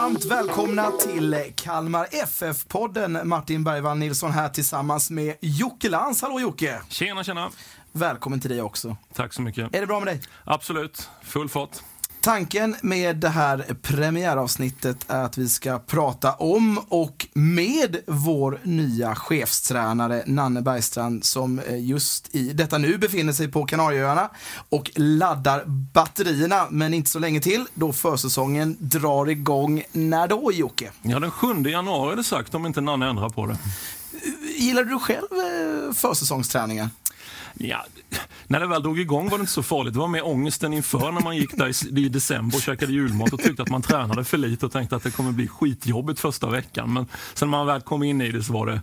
Varmt välkomna till Kalmar FF-podden. Martin Bergvall Nilsson här tillsammans med Jocke Lantz. Hallå Jocke! Tjena, tjena! Välkommen till dig också. Tack så mycket. Är det bra med dig? Absolut, full fart. Tanken med det här premiäravsnittet är att vi ska prata om och med vår nya chefstränare Nanne Bergstrand som eh, just i detta nu befinner sig på Kanarieöarna och laddar batterierna, men inte så länge till då försäsongen drar igång. När då Jocke? Ja, den 7 januari är det sagt om inte Nanne ändrar på det. Gillar du själv eh, försäsongsträningar? Ja, när det väl drog igång var det inte så farligt. Det var mer ångesten inför när man gick där i, december och käkade julmat och tyckte att man tränade för lite och tänkte att det kommer bli skitjobbigt första veckan. Men sen när man väl kom in i det så var det,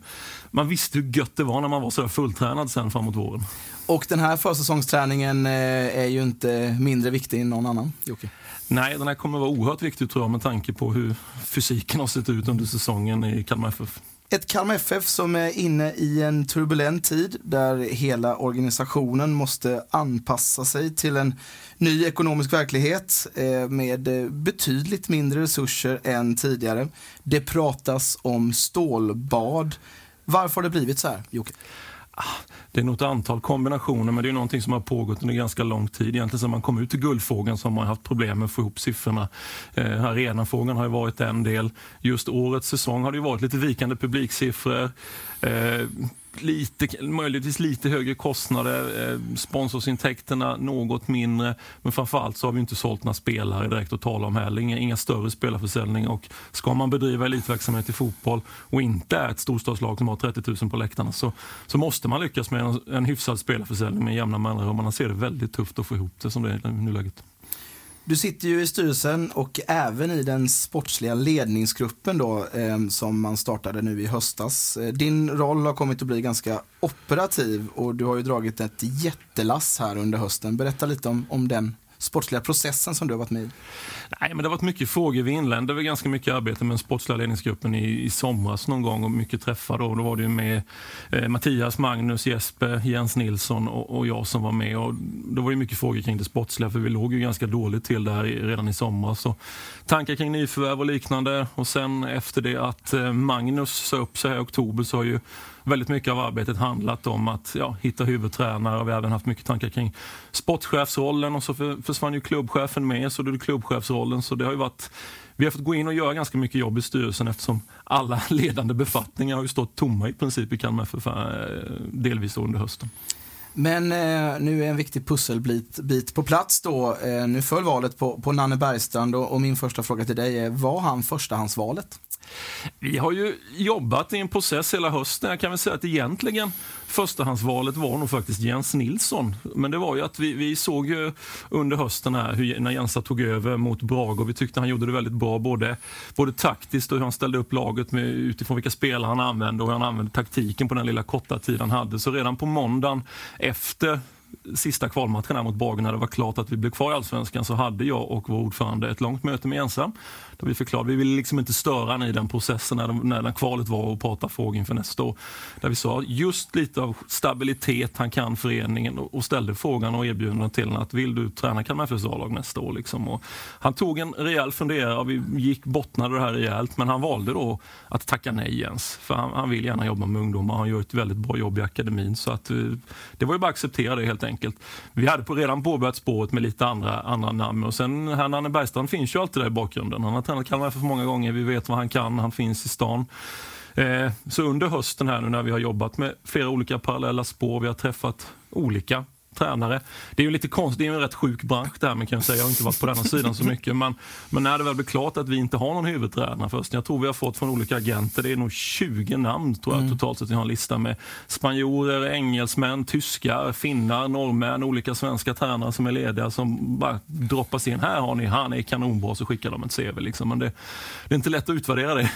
man visste hur gött det var när man var så fulltränad sen framåt våren. Och den här försäsongsträningen eh, är ju inte mindre viktig än någon annan, Jocke. Nej, den här kommer vara oerhört viktig tror jag med tanke på hur fysiken har sett ut under säsongen i Kalmar FF. Ett Kalmar FF som är inne i en turbulent tid där hela organisationen måste anpassa sig till en ny ekonomisk verklighet eh, med eh, betydligt mindre resurser än tidigare. Det pratas om stålbad. Varför har det blivit så här, Jocke? Ah, det är nog ett antal kombinationer, men det är någonting som har pågått under ganska lång tid. Egentligen sedan man kom ut till Guldfågeln som har man haft problem med att få ihop siffrorna. Eh, arenafrågan har ju varit en del. Just årets säsong har det varit lite vikande publiksiffror. Eh, lite, möjligtvis lite högre kostnader, eh, sponsorsintäkterna något mindre. Men framförallt så har vi inte sålt några spelare direkt att tala om heller. Inga, inga större spelarförsäljning och ska man bedriva elitverksamhet i fotboll och inte är ett storstadslag som har 30 000 på läktarna så, så måste man lyckas med en, en hyfsad spelarförsäljning med jämna mellanrum. Man ser det väldigt tufft att få ihop det som det är i nuläget. Du sitter ju i styrelsen och även i den sportsliga ledningsgruppen då, eh, som man startade nu i höstas. Eh, din roll har kommit att bli ganska operativ och du har ju dragit ett jättelass här under hösten. Berätta lite om, om den sportsliga processen som du har varit med i? Nej, men det har varit mycket frågor. Vi inledde väl ganska mycket arbete med den sportsliga ledningsgruppen i, i somras någon gång och mycket träffar. Då, då var det ju med eh, Mattias, Magnus, Jesper, Jens Nilsson och, och, jag som var med. Och då var det mycket frågor kring det sportsliga för vi låg ju ganska dåligt till där redan i somras. Så tankar kring nyförvärv och liknande och sen efter det att eh, Magnus sa upp sig i oktober så har ju väldigt mycket av arbetet handlat om att ja, hitta huvudtränare och vi har även haft mycket tankar kring sportchefsrollen och så försvann ju klubbchefen med så då är det klubbchefsrollen så det har ju varit vi har fått gå in och göra ganska mycket jobb i styrelsen eftersom alla ledande befattningar har ju stått tomma i princip i Kalmar FF eh, delvis under hösten. Men eh, nu är en viktig pusselbit bit på plats då. Eh, nu föll valet på, på Nanne Bergstrand och, och, min första fråga till dig är, var han förstahandsvalet? Vi har ju jobbat i en process hela hösten. Jag kan väl säga att egentligen förstahandsvalet var nog faktiskt Jens Nilsson. Men det var ju att vi, vi såg ju under hösten här hur, när Jensa tog över mot Brage och vi tyckte han gjorde det väldigt bra både, både taktiskt och hur han ställde upp laget med, utifrån vilka spelare han använde och hur han använde taktiken på den lilla korta tid han hade. Så redan på måndagen efter sista kvalmatchen mot Borg när det var klart att vi blev kvar i Allsvenskan så hade jag och vår ordförande ett långt möte med Jensa där vi förklarade, vi ville liksom inte störa honom i den processen när, när, den kvalet var och prata frågor inför nästa år. Där vi sa just lite av stabilitet, han kan föreningen och, och ställde frågan och erbjudandet till honom att vill du träna Kalmar FFs A-lag nästa år? Liksom. Och han tog en rejäl funderare och vi gick bottnade det här rejält men han valde då att tacka nej Jens. För han, han vill gärna jobba med ungdomar, han gör ett väldigt bra jobb i akademin. Så att, eh, det var ju bara att acceptera det helt enkelt. Vi hade på, redan påbörjat spåret med lite andra, andra namn och sen här Nanne Bergstrand finns ju alltid där i bakgrunden. Han har tränat Kalmar FF många gånger, vi vet vad han kan, han finns i stan. Eh, så under hösten här nu när vi har jobbat med flera olika parallella spår, vi har träffat olika tränare. Det är ju lite konstigt, det är en rätt sjuk bransch det här men kan jag säga. Jag har inte varit på den sidan så mycket. Men, men när det väl blir klart att vi inte har någon huvudtränare först. Jag tror vi har fått från olika agenter, det är nog 20 namn tror jag mm. totalt sett. Jag har en lista med spanjorer, engelsmän, tyskar, finnar, norrmän, olika svenska tränare som är lediga som bara droppas in. Här har ni, han är kanonbra, så skickar de ett CV. Liksom. Men det, det är inte lätt att utvärdera det.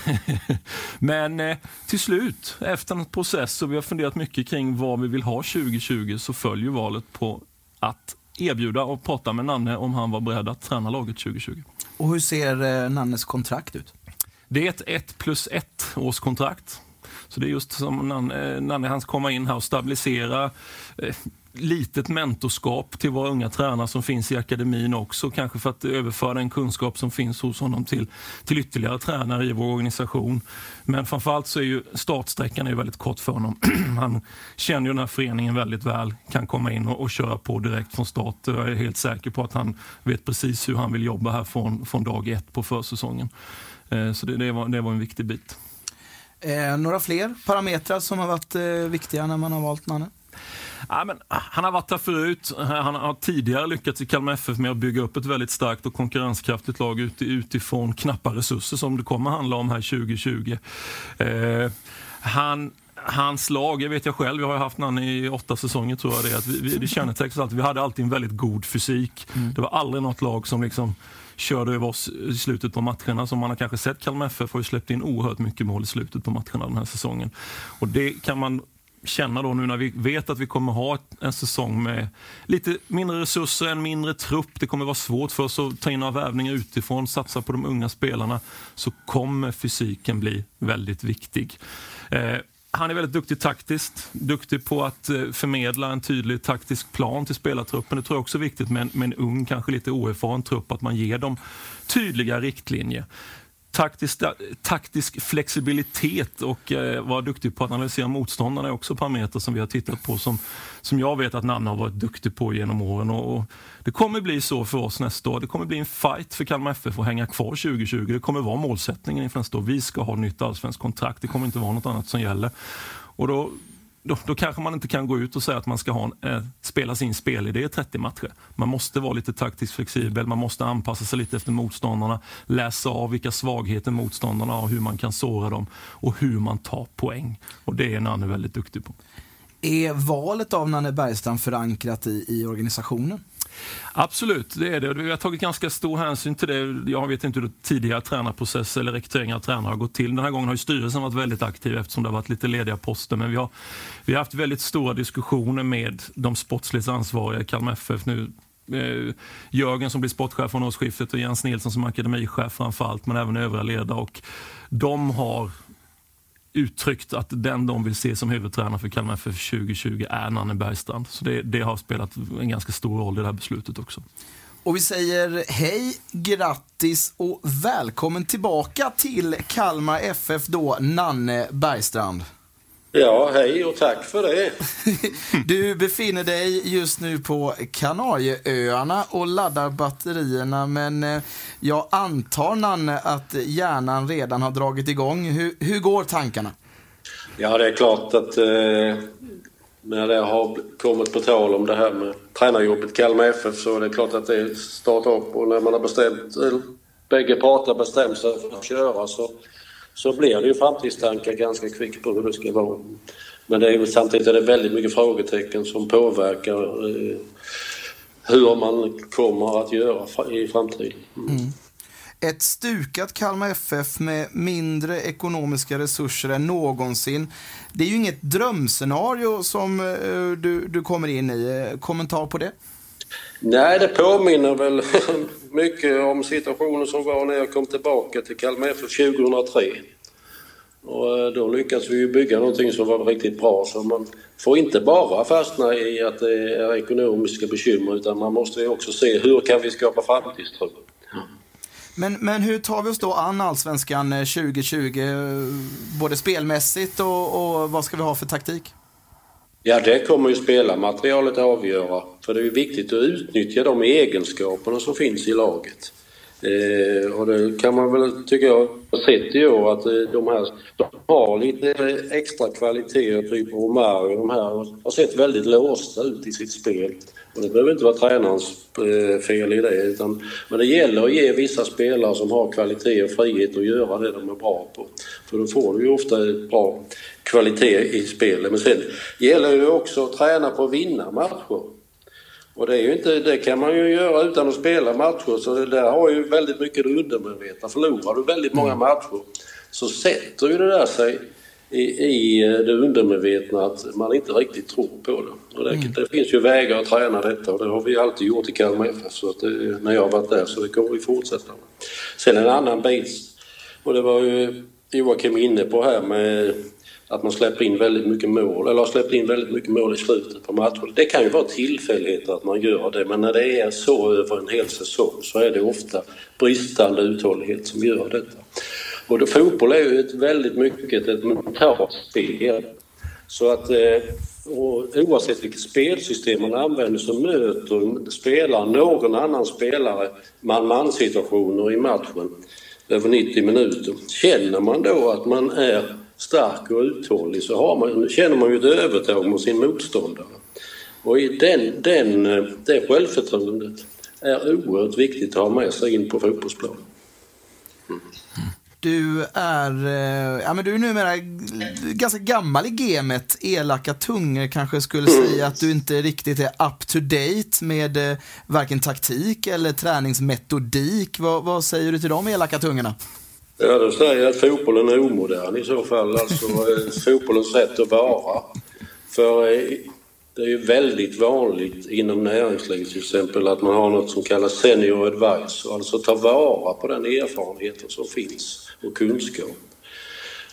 men eh, till slut, efter en process och vi har funderat mycket kring vad vi vill ha 2020 så följer valet på att erbjuda och prata med Nanne om han var beredd att träna laget 2020. Och hur ser eh, Nannes kontrakt ut? Det är ett 1 plus 1 års kontrakt. Så det är just som Nanne, Nanne hans komma in här och stabilisera. Litet mentorskap till våra unga tränare som finns i akademin också. Kanske för att överföra den kunskap som finns hos honom till, till ytterligare tränare i vår organisation. Men framförallt så är ju startsträckan är väldigt kort för honom. Han känner ju den här föreningen väldigt väl, kan komma in och, och köra på direkt från start. Jag är helt säker på att han vet precis hur han vill jobba här från, från dag ett på försäsongen. Eh, så det, det, var, det var en viktig bit. Eh, några fler parametrar som har varit eh, viktiga när man har valt Nanne? Ja, men, han har varit där förut. Han har tidigare lyckats i Kalmar FF med att bygga upp ett väldigt starkt och konkurrenskraftigt lag utifrån knappa resurser som det kommer handla om här 2020. Eh, han Hans lag, jag vet jag själv, jag har haft Nanne i åtta säsonger tror jag det. Att vi, vi, det kännetecknas alltid, vi hade alltid en väldigt god fysik. Mm. Det var aldrig något lag som liksom körde över oss i slutet på matcherna. Som man har kanske sett, Kalmar FF har ju släppt in oerhört mycket mål i slutet på matcherna den här säsongen. Och det kan man känna då nu när vi vet att vi kommer ha en säsong med lite mindre resurser, en mindre trupp. Det kommer vara svårt för oss att ta in några värvningar utifrån, satsa på de unga spelarna. Så kommer fysiken bli väldigt viktig. Eh, han är väldigt duktig taktiskt, duktig på att eh, förmedla en tydlig taktisk plan till spelartruppen. Det tror jag också är viktigt med en, med en ung, kanske lite oerfaren trupp, att man ger dem tydliga riktlinjer taktisk, taktisk flexibilitet och eh, vara duktig på att analysera motståndarna är också parametrar som vi har tittat på som, som jag vet att Nanne har varit duktig på genom åren. Och, och, det kommer bli så för oss nästa år. Det kommer bli en fight för Kalmar FF att hänga kvar 2020. Det kommer vara målsättningen inför nästa år. Vi ska ha nytt allsvenskt kontrakt. Det kommer inte vara något annat som gäller. Och då då, då, kanske man inte kan gå ut och säga att man ska ha en, eh, spela sin spelidé i 30 matcher. Man måste vara lite taktiskt flexibel, man måste anpassa sig lite efter motståndarna, läsa av vilka svagheter motståndarna har, hur man kan såra dem och hur man tar poäng. Och det är Nanne väldigt duktig på. Är valet av Nanne Bergstrand förankrat i, i organisationen? Absolut, det är det. Vi har tagit ganska stor hänsyn till det. Jag vet inte hur tidigare tränarprocess eller rekrytering av tränare har gått till. Den här gången har styrelsen varit väldigt aktiv eftersom det har varit lite lediga poster. Men vi har, vi har haft väldigt stora diskussioner med de sportsligt ansvariga i Kalmar FF nu eh, Jörgen som blir sportchef från årsskiftet och Jens Nilsson som akademichef framför allt, men även övriga ledare. Och de har uttryckt att den de vill se som huvudtränare för Kalmar FF 2020 är Nanne Bergstrand. Så det, det, har spelat en ganska stor roll i det här beslutet också. Och vi säger hej, grattis och välkommen tillbaka till Kalmar FF då, Nanne Bergstrand. Ja, hej och tack för det. Du befinner dig just nu på Kanarieöarna och laddar batterierna, men eh, jag antar, Nanne, att hjärnan redan har dragit igång. Hur, hur går tankarna? Ja, det är klart att eh, när det har kommit på tal om det här med tränarjobbet Kalmar FF så är det klart att det startar upp och när man har bestämt, bägge parter bestämt sig för att köra så så blir det ju framtidstankar ganska kvickt på hur det ska vara. Men det är, samtidigt är det väldigt mycket frågetecken som påverkar eh, hur man kommer att göra i framtiden. Mm. Ett stukat Kalmar FF med mindre ekonomiska resurser än någonsin. Det är ju inget drömscenario som eh, du, du kommer in i. Kommentar på det? Nej, det påminner väl mycket om situationen som var när jag kom tillbaka till Kalmar FF 2003. Och eh, då lyckades vi bygga någonting som var riktigt bra. Så man får inte bara fastna i att det är ekonomiska bekymmer utan man måste också se hur kan vi skapa framtidstro. Men, men hur tar vi oss då an Allsvenskan 2020? Eh, både spelmässigt och, och vad ska vi ha för taktik? Ja, det kommer ju spelarmaterialet att avgöra. För det är viktigt att utnyttja de egenskaperna som finns i laget. Eh, och det kan man väl, tycker jag, ha sett i år att eh, de här de har lite extra kvaliteter, typ Romario de här, har sett väldigt låsta ut i sitt spel. Och det behöver inte vara tränarens eh, fel i det, utan, men det gäller att ge vissa spelare som har kvalitet och frihet att göra det de är bra på. För då får du ju ofta bra kvalitet i spelet. Men sen gäller det också att träna på att vinna matcher. Och det, är ju inte, det kan man ju göra utan att spela matcher, så det där har ju väldigt mycket det undermedvetna. Förlorar du väldigt många matcher så sätter ju det där sig i, i det undermedvetna att man inte riktigt tror på det. Och det, mm. det finns ju vägar att träna detta och det har vi alltid gjort i Kalmar FF så att det, när jag har varit där så det kommer vi fortsätta med. Sen en annan bit, och det var ju Joakim inne på här med att man släpper in väldigt mycket mål, eller har släppt in väldigt mycket mål i slutet på matchen. Det kan ju vara tillfälligheter att man gör det, men när det är så över en hel säsong så är det ofta bristande uthållighet som gör detta. Och då, fotboll är ju ett väldigt mycket ett mentalt spel. Så att eh, oavsett vilket spelsystem man använder så möter spelaren någon annan spelare man-man situationer i matchen över 90 minuter. Känner man då att man är stark och uthållig så har man, känner man ju ett övertag mot sin motståndare. Och i den, den, det självförtroendet är oerhört viktigt att ha med sig in på fotbollsplanen. Mm. Du är, eh, ja, men du är numera ganska gammal i gamet. Elaka tungor kanske skulle mm. säga att du inte riktigt är up to date med eh, varken taktik eller träningsmetodik. Vad, vad säger du till de elaka tungorna? Ja, då säger jag att fotbollen är omodern i så fall. Alltså eh, fotbollens sätt att vara. För det är ju väldigt vanligt inom näringslivet till exempel att man har något som kallas senior advice. Alltså ta vara på den erfarenheten som finns och kunskap.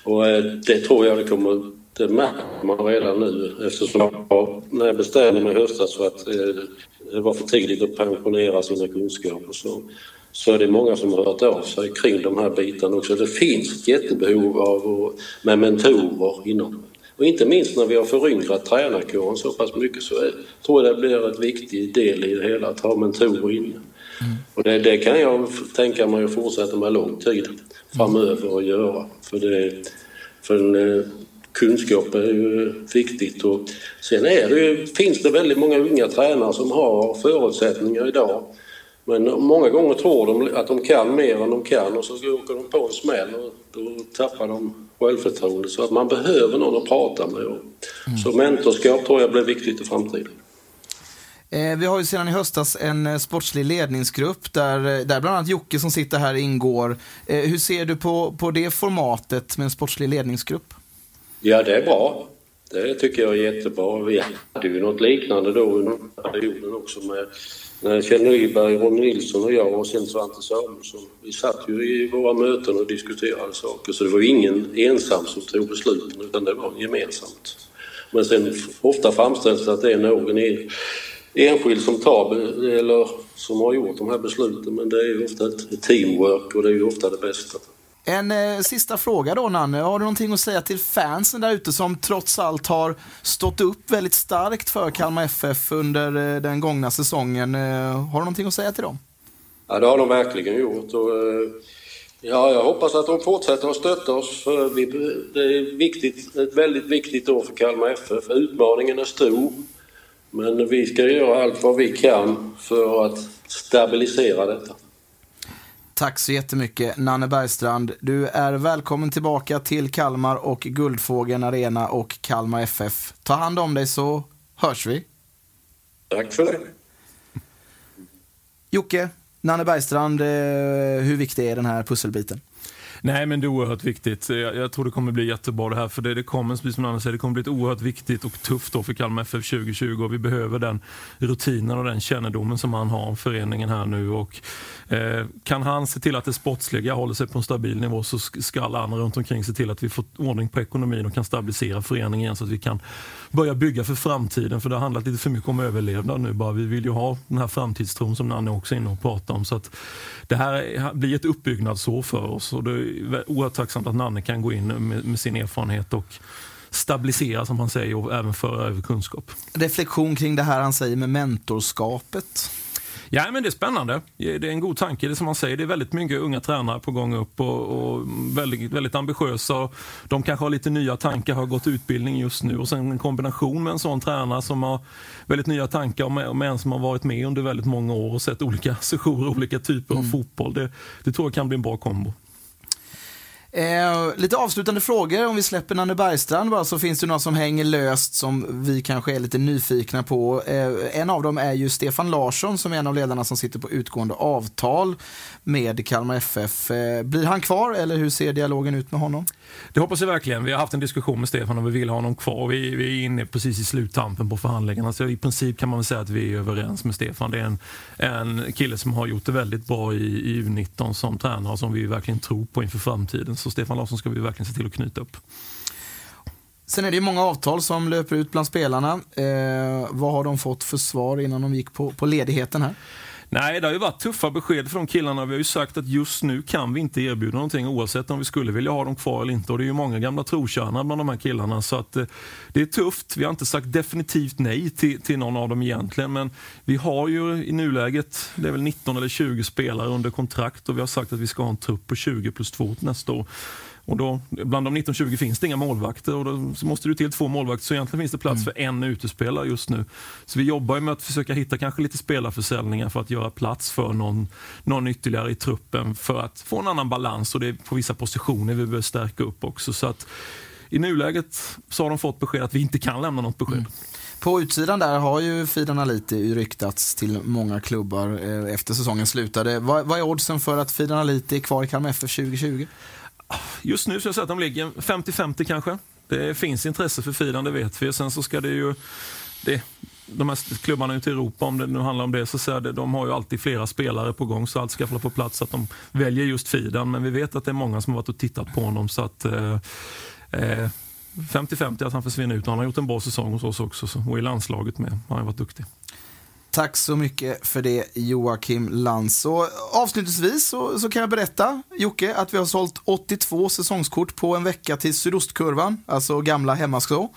Och eh, det tror jag det kommer, det märker man redan nu eftersom jag, när jag bestämde mig i höstas för att eh, det var för tidigt att pensionera sina kunskaper så, så är det många som har hört av sig kring de här bitarna också. Det finns ett jättebehov av med mentorer inom och inte minst när vi har föryngrat tränarkåren så pass mycket så är, tror jag det blir en viktig del i det hela att ha mentorer inne. Mm. Och det, det, kan jag tänka mig att fortsätta med lång tid framöver att göra. För, det, för en, eh, kunskap är ju viktigt. Och sen är det ju, finns det väldigt många unga tränare som har förutsättningar idag. Men många gånger tror de att de kan mer än de kan och så åker de på en smäll och då tappar de självförtroende. Så att man behöver någon att prata med. Mm. Så mentorskap tror jag blir viktigt i framtiden. Eh, vi har ju sedan i höstas en eh, sportslig ledningsgrupp där, eh, där bland annat Jocke som sitter här ingår. Hur ser du på, på det formatet med en sportslig ledningsgrupp? Ja, det är bra. Det tycker jag är jättebra. Vi hade ju något liknande då under perioden också med när Kjell Nyberg, Ronny Nilsson och jag och sen Svante Samuelsson. Vi satt ju i våra möten och diskuterade saker så det var ingen ensam som tog besluten utan det var gemensamt. Men sen ofta framställs det att det är någon e-, enskild som tar eller som har gjort de här besluten men det är ju ofta ett teamwork och det är ju ofta det bästa. En eh, sista fråga då Nanne, har du någonting att säga till fansen där ute som trots allt har stått upp väldigt starkt för Kalmar FF under eh, den gångna säsongen? Eh, har du någonting att säga till dem? Ja, det har de verkligen gjort. Och, eh, ja, jag hoppas att de fortsätter att stötta oss. För vi, det är viktigt, ett väldigt viktigt år för Kalmar FF. Utmaningen är stor. Men vi ska göra allt vad vi kan för att stabilisera detta. Tack så jättemycket Nanne Bergstrand. Du är välkommen tillbaka till Kalmar och Guldfågeln Arena och Kalmar FF. Ta hand om dig så hörs vi. Tack för det. Jocke, Nanne Bergstrand, eh, hur viktig är den här pusselbiten? Nej, men det är oerhört viktigt. Jag, jag, tror det kommer bli jättebra det här. För det, det kommer, precis som Anna säger, det kommer bli ett oerhört viktigt och tufft år för Kalmar FF 2020. Och vi behöver den rutinen och den kännedomen som han har om föreningen här nu. Och, eh, kan han se till att det sportsliga håller sig på en stabil nivå så ska alla andra runt omkring se till att vi får ordning på ekonomin och kan stabilisera föreningen igen så att vi kan börja bygga för framtiden. För det har handlat lite för mycket om överlevnad nu. Bara. Vi vill ju ha den här framtidstron som Nanne också är inne och pratar om. Så att det här blir ett uppbyggnadsår för oss. Och det är oerhört tacksamt att Nanne kan gå in med, med sin erfarenhet och stabilisera som han säger och även föra över kunskap. Reflektion kring det här han säger med mentorskapet. Ja, men det är spännande. Det är en god tanke. Det som man säger, det är väldigt mycket unga tränare på gång upp och, och väldigt, väldigt ambitiösa. De kanske har lite nya tankar, har gått utbildning just nu och sen en kombination med en sån tränare som har väldigt nya tankar och med, med en som har varit med under väldigt många år och sett olika sessioner, olika typer mm. av fotboll. Det, det tror jag kan bli en bra kombo. Eh, lite avslutande frågor om vi släpper Nanne Bergstrand bara så finns det några som hänger löst som vi kanske är lite nyfikna på. Eh, en av dem är ju Stefan Larsson som är en av ledarna som sitter på utgående avtal med Kalmar FF. Eh, blir han kvar eller hur ser dialogen ut med honom? Det hoppas jag verkligen. Vi har haft en diskussion med Stefan och vi vill ha honom kvar. Vi, vi är inne precis i sluttampen på förhandlingarna så i princip kan man väl säga att vi är överens med Stefan. Det är en, en kille som har gjort det väldigt bra i, i U19 som tränare som vi verkligen tror på inför framtiden. Så Stefan Larsson ska vi verkligen se till att knyta upp. Sen är det ju många avtal som löper ut bland spelarna. Eh, vad har de fått för svar innan de gick på, på ledigheten här? Nej, det har ju varit tuffa besked från killarna. Vi har ju sagt att just nu kan vi inte erbjuda någonting oavsett om vi skulle vilja ha dem kvar eller inte. Och det är ju många gamla trotjänare bland de här killarna. Så att, eh, det är tufft. Vi har inte sagt definitivt nej till, till någon av dem egentligen. Men vi har ju i nuläget, det är väl 19 eller 20 spelare under kontrakt och vi har sagt att vi ska ha en trupp på 20 plus 2 nästa år. Och då, bland de 19-20 finns det inga målvakter och då måste du till två målvakter. Så egentligen finns det plats mm. för en utespelare just nu. Så vi jobbar med att försöka hitta kanske lite spelarförsäljningar för att göra plats för någon, någon ytterligare i truppen för att få en annan balans. Och det är på vissa positioner vi behöver stärka upp också. Så att i nuläget så har de fått besked att vi inte kan lämna något besked. Mm. På utsidan där har ju Fidan Aliti ryktats till många klubbar eh, efter säsongen slutade. Vad, vad är oddsen för att Fidan Aliti är kvar i Kalmar FF 2020? Just nu så jag säga att de ligger 50-50 kanske. Det finns intresse för Fidan, det vet vi. Sen så ska det ju... Det, de här klubbarna ute i Europa, om det nu handlar om det, så säger det, de har ju alltid flera spelare på gång så allt ska få på plats att de väljer just Fidan. Men vi vet att det är många som har varit och tittat på honom så att eh, eh 50-50 att han försvinner ut. Han har gjort en bra säsong hos oss också så, och i landslaget med. Han har varit duktig. Tack så mycket för det Joakim Lantz. Och avslutningsvis så, så, kan jag berätta, Jocke, att vi har sålt 82 säsongskort på en vecka till Sydostkurvan, alltså gamla Hemmaskå.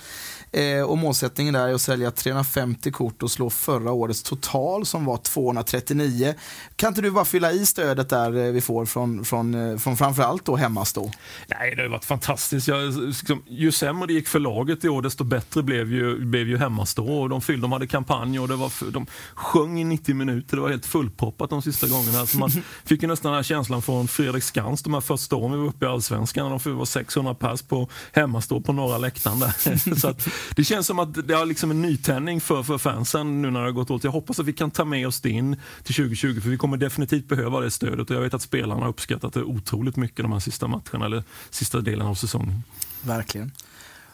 Eh, och målsättningen där är att sälja 350 kort och slå förra årets total som var 239. Kan inte du bara fylla i stödet där eh, vi får från, från, eh, från framförallt då Hemmastå? Nej, det har varit fantastiskt. Jag, liksom, ju sämre det gick för laget i år, desto bättre blev ju, blev ju Hemmastå. Och de, fyllde, de hade kampanj och det var, de sjöng i 90 minuter. Det var helt fullproppat de sista gångerna. Så man fick ju nästan den här känslan från Fredrik Skans de här första åren vi var uppe i Allsvenskan. De var 600 pers på Hemmastå på norra läktaren där. så att, det känns som att det har liksom en nytändning för, för fansen nu när det har gått åt. Jag hoppas att vi kan ta med oss det in till 2020 för vi kommer definitivt behöva det stödet och jag vet att spelarna har uppskattat det otroligt mycket de här sista matcherna eller sista delen av säsongen. Verkligen.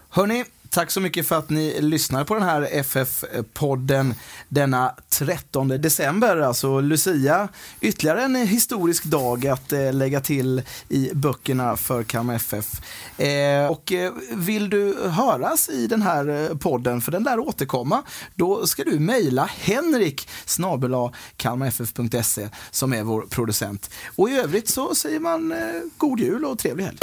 Hörni, Tack så mycket för att ni lyssnar på den här FF-podden denna 13 december, alltså Lucia. Ytterligare en historisk dag att eh, lägga till i böckerna för Kalmar FF. Eh, och eh, vill du höras i den här eh, podden, för den där återkomma, då ska du mejla Henrik snabela kalmarff.se som är vår producent. Och i övrigt så säger man eh, god jul och trevlig helg.